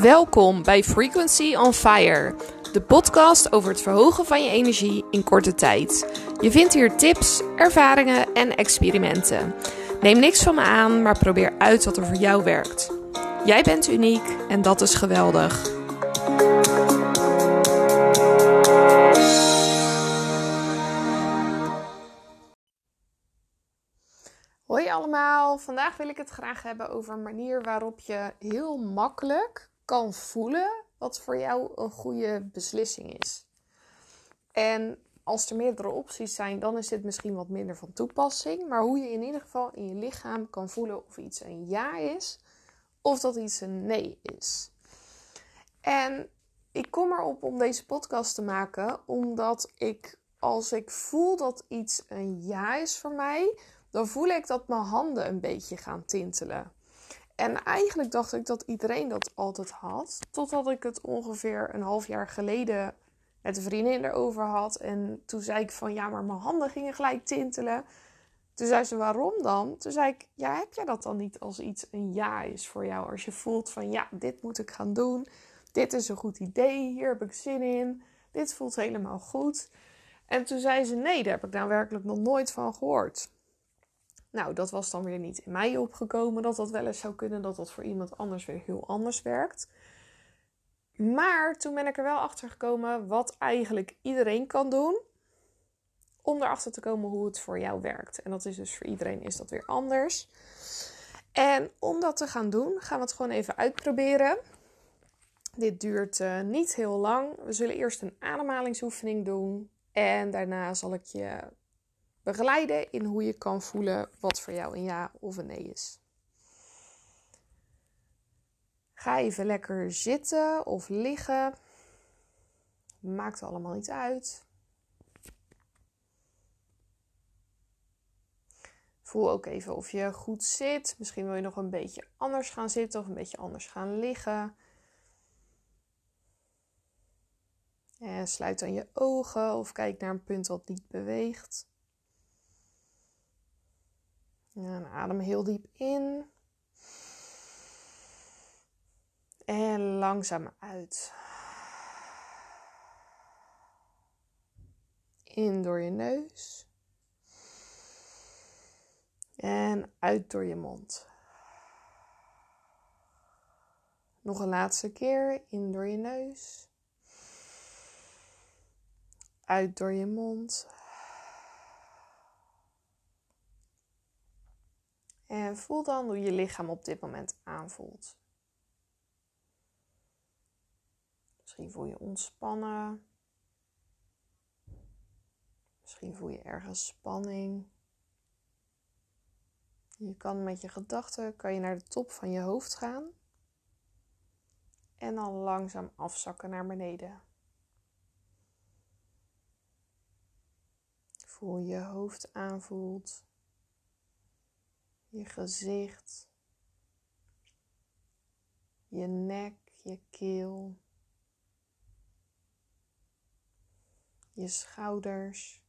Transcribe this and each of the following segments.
Welkom bij Frequency on Fire, de podcast over het verhogen van je energie in korte tijd. Je vindt hier tips, ervaringen en experimenten. Neem niks van me aan, maar probeer uit wat er voor jou werkt. Jij bent uniek en dat is geweldig. Hoi allemaal, vandaag wil ik het graag hebben over een manier waarop je heel makkelijk kan voelen wat voor jou een goede beslissing is. En als er meerdere opties zijn, dan is dit misschien wat minder van toepassing. Maar hoe je in ieder geval in je lichaam kan voelen of iets een ja is of dat iets een nee is. En ik kom erop om deze podcast te maken omdat ik, als ik voel dat iets een ja is voor mij, dan voel ik dat mijn handen een beetje gaan tintelen. En eigenlijk dacht ik dat iedereen dat altijd had. Totdat ik het ongeveer een half jaar geleden met een vriendin erover had. En toen zei ik van ja, maar mijn handen gingen gelijk tintelen. Toen zei ze waarom dan? Toen zei ik ja, heb jij dat dan niet als iets een ja is voor jou? Als je voelt van ja, dit moet ik gaan doen. Dit is een goed idee. Hier heb ik zin in. Dit voelt helemaal goed. En toen zei ze nee, daar heb ik nou werkelijk nog nooit van gehoord. Nou, dat was dan weer niet in mij opgekomen dat dat wel eens zou kunnen, dat dat voor iemand anders weer heel anders werkt. Maar toen ben ik er wel achter gekomen wat eigenlijk iedereen kan doen om erachter te komen hoe het voor jou werkt. En dat is dus voor iedereen is dat weer anders. En om dat te gaan doen, gaan we het gewoon even uitproberen. Dit duurt uh, niet heel lang. We zullen eerst een ademhalingsoefening doen. En daarna zal ik je begeleiden in hoe je kan voelen wat voor jou een ja of een nee is. Ga even lekker zitten of liggen. Maakt allemaal niet uit. Voel ook even of je goed zit. Misschien wil je nog een beetje anders gaan zitten of een beetje anders gaan liggen. En sluit dan je ogen of kijk naar een punt wat niet beweegt. En adem heel diep in. En langzaam uit. In door je neus. En uit door je mond. Nog een laatste keer. In door je neus. Uit door je mond. En voel dan hoe je lichaam op dit moment aanvoelt. Misschien voel je ontspannen. Misschien voel je ergens spanning. Je kan met je gedachten kan je naar de top van je hoofd gaan. En dan langzaam afzakken naar beneden. Voel je hoofd aanvoelt je gezicht, je nek, je keel, je schouders,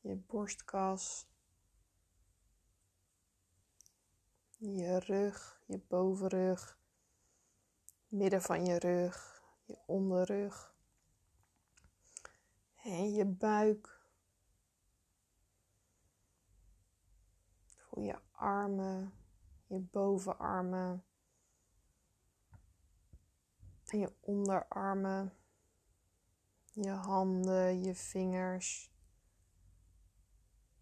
je borstkas, je rug, je bovenrug, midden van je rug, je onderrug en je buik. Je armen, je bovenarmen en je onderarmen, je handen, je vingers,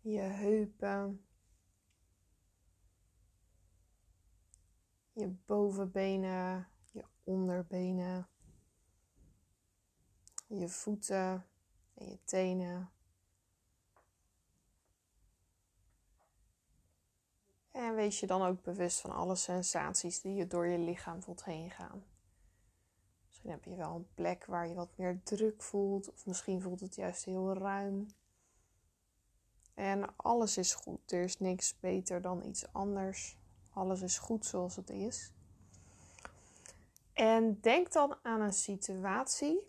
je heupen, je bovenbenen, je onderbenen, je voeten en je tenen. En wees je dan ook bewust van alle sensaties die je door je lichaam voelt heen gaan. Misschien heb je wel een plek waar je wat meer druk voelt, of misschien voelt het juist heel ruim. En alles is goed. Er is niks beter dan iets anders. Alles is goed zoals het is. En denk dan aan een situatie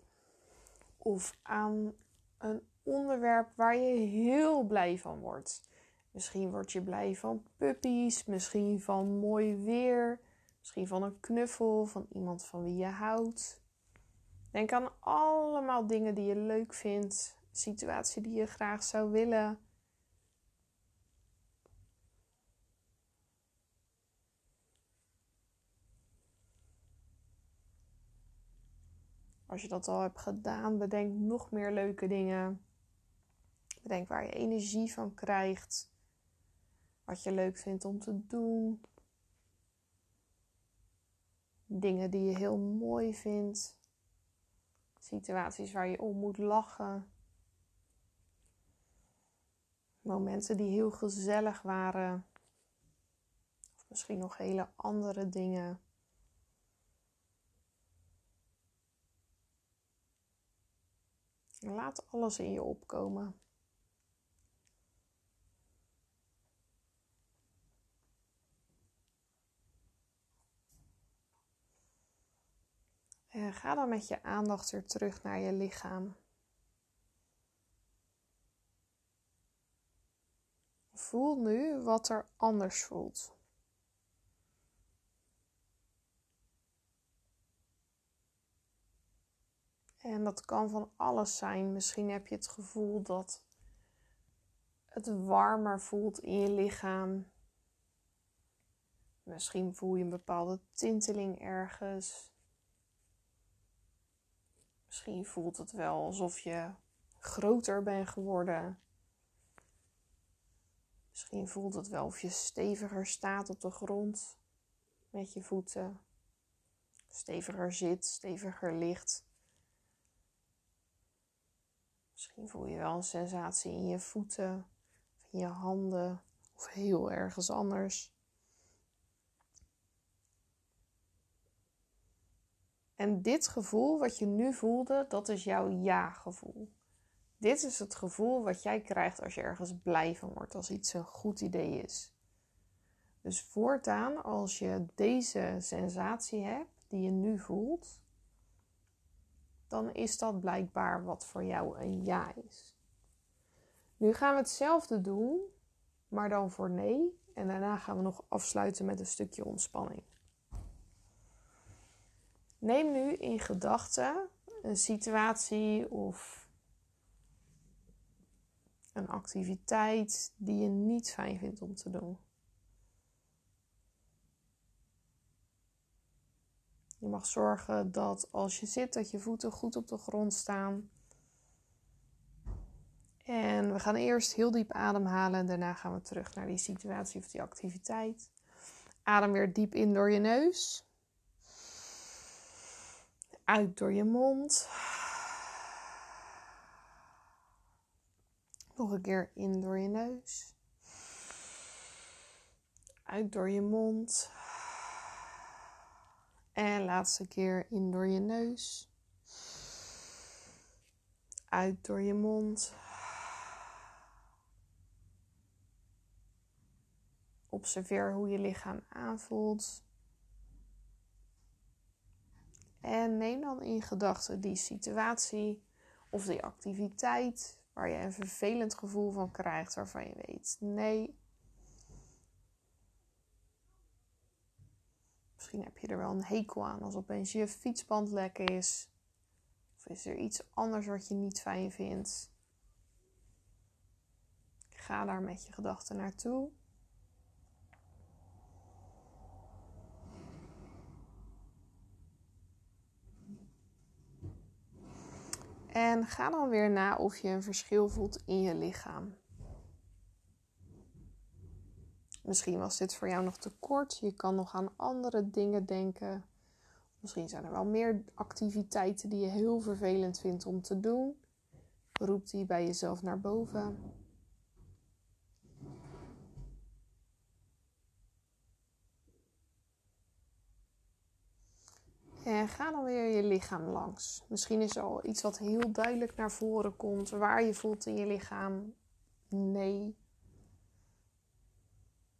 of aan een onderwerp waar je heel blij van wordt Misschien word je blij van puppies, misschien van mooi weer, misschien van een knuffel, van iemand van wie je houdt. Denk aan allemaal dingen die je leuk vindt, situatie die je graag zou willen. Als je dat al hebt gedaan, bedenk nog meer leuke dingen. Bedenk waar je energie van krijgt. Wat je leuk vindt om te doen. Dingen die je heel mooi vindt. Situaties waar je om moet lachen. Momenten die heel gezellig waren. Of misschien nog hele andere dingen. Laat alles in je opkomen. En ga dan met je aandacht weer terug naar je lichaam. Voel nu wat er anders voelt. En dat kan van alles zijn. Misschien heb je het gevoel dat het warmer voelt in je lichaam. Misschien voel je een bepaalde tinteling ergens. Misschien voelt het wel alsof je groter bent geworden. Misschien voelt het wel of je steviger staat op de grond met je voeten. Steviger zit, steviger ligt. Misschien voel je wel een sensatie in je voeten, of in je handen of heel ergens anders. En dit gevoel wat je nu voelde, dat is jouw ja-gevoel. Dit is het gevoel wat jij krijgt als je ergens blij van wordt, als iets een goed idee is. Dus voortaan, als je deze sensatie hebt die je nu voelt, dan is dat blijkbaar wat voor jou een ja is. Nu gaan we hetzelfde doen, maar dan voor nee. En daarna gaan we nog afsluiten met een stukje ontspanning. Neem nu in gedachten een situatie of een activiteit die je niet fijn vindt om te doen. Je mag zorgen dat als je zit, dat je voeten goed op de grond staan. En we gaan eerst heel diep ademhalen en daarna gaan we terug naar die situatie of die activiteit. Adem weer diep in door je neus. Uit door je mond. Nog een keer in door je neus. Uit door je mond. En laatste keer in door je neus. Uit door je mond. Observeer hoe je lichaam aanvoelt. En neem dan in gedachten die situatie of die activiteit waar je een vervelend gevoel van krijgt, waarvan je weet: nee, Misschien heb je er wel een hekel aan als opeens je fietsband lek is. Of is er iets anders wat je niet fijn vindt. Ga daar met je gedachten naartoe. En ga dan weer na of je een verschil voelt in je lichaam. Misschien was dit voor jou nog te kort. Je kan nog aan andere dingen denken. Misschien zijn er wel meer activiteiten die je heel vervelend vindt om te doen. Roep die bij jezelf naar boven. En ga dan weer je lichaam langs. Misschien is er al iets wat heel duidelijk naar voren komt. Waar je voelt in je lichaam. Nee,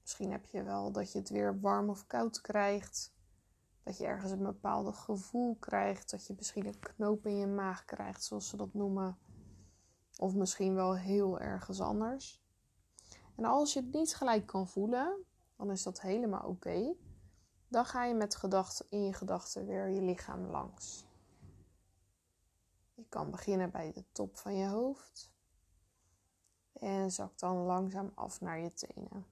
Misschien heb je wel dat je het weer warm of koud krijgt. Dat je ergens een bepaald gevoel krijgt. Dat je misschien een knoop in je maag krijgt, zoals ze dat noemen. Of misschien wel heel ergens anders. En als je het niet gelijk kan voelen, dan is dat helemaal oké. Dan ga je met gedachten in je gedachten weer je lichaam langs. Je kan beginnen bij de top van je hoofd en zak dan langzaam af naar je tenen.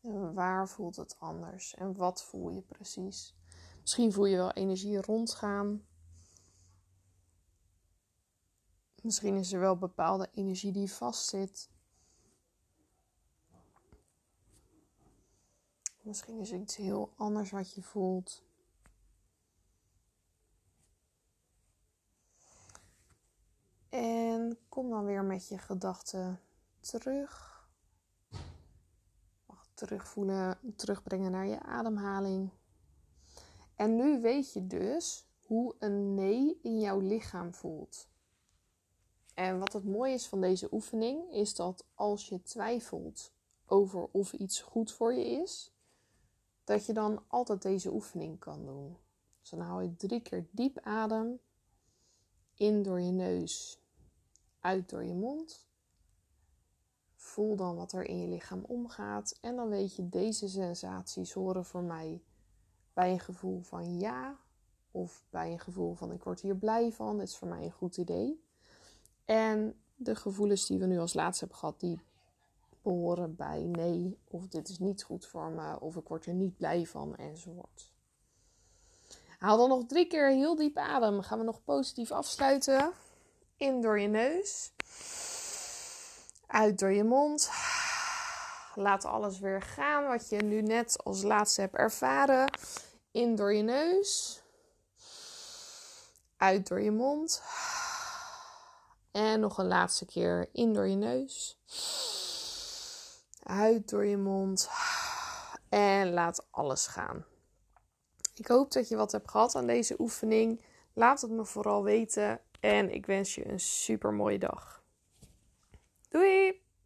En waar voelt het anders en wat voel je precies? Misschien voel je wel energie rondgaan. Misschien is er wel bepaalde energie die vastzit. Misschien is er iets heel anders wat je voelt. En kom dan weer met je gedachten terug terugvoelen, terugbrengen naar je ademhaling. En nu weet je dus hoe een nee in jouw lichaam voelt. En wat het mooie is van deze oefening is dat als je twijfelt over of iets goed voor je is, dat je dan altijd deze oefening kan doen. Dus dan haal je drie keer diep adem in door je neus, uit door je mond Voel dan wat er in je lichaam omgaat. En dan weet je, deze sensaties horen voor mij bij een gevoel van ja. Of bij een gevoel van ik word hier blij van. Dit is voor mij een goed idee. En de gevoelens die we nu als laatste hebben gehad, die behoren bij nee. Of dit is niet goed voor me. Of ik word er niet blij van enzovoort. Haal dan nog drie keer heel diep adem. Gaan we nog positief afsluiten. In door je neus. Uit door je mond. Laat alles weer gaan wat je nu net als laatste hebt ervaren. In door je neus. Uit door je mond. En nog een laatste keer in door je neus. Uit door je mond. En laat alles gaan. Ik hoop dat je wat hebt gehad aan deze oefening. Laat het me vooral weten. En ik wens je een super mooie dag. Doei!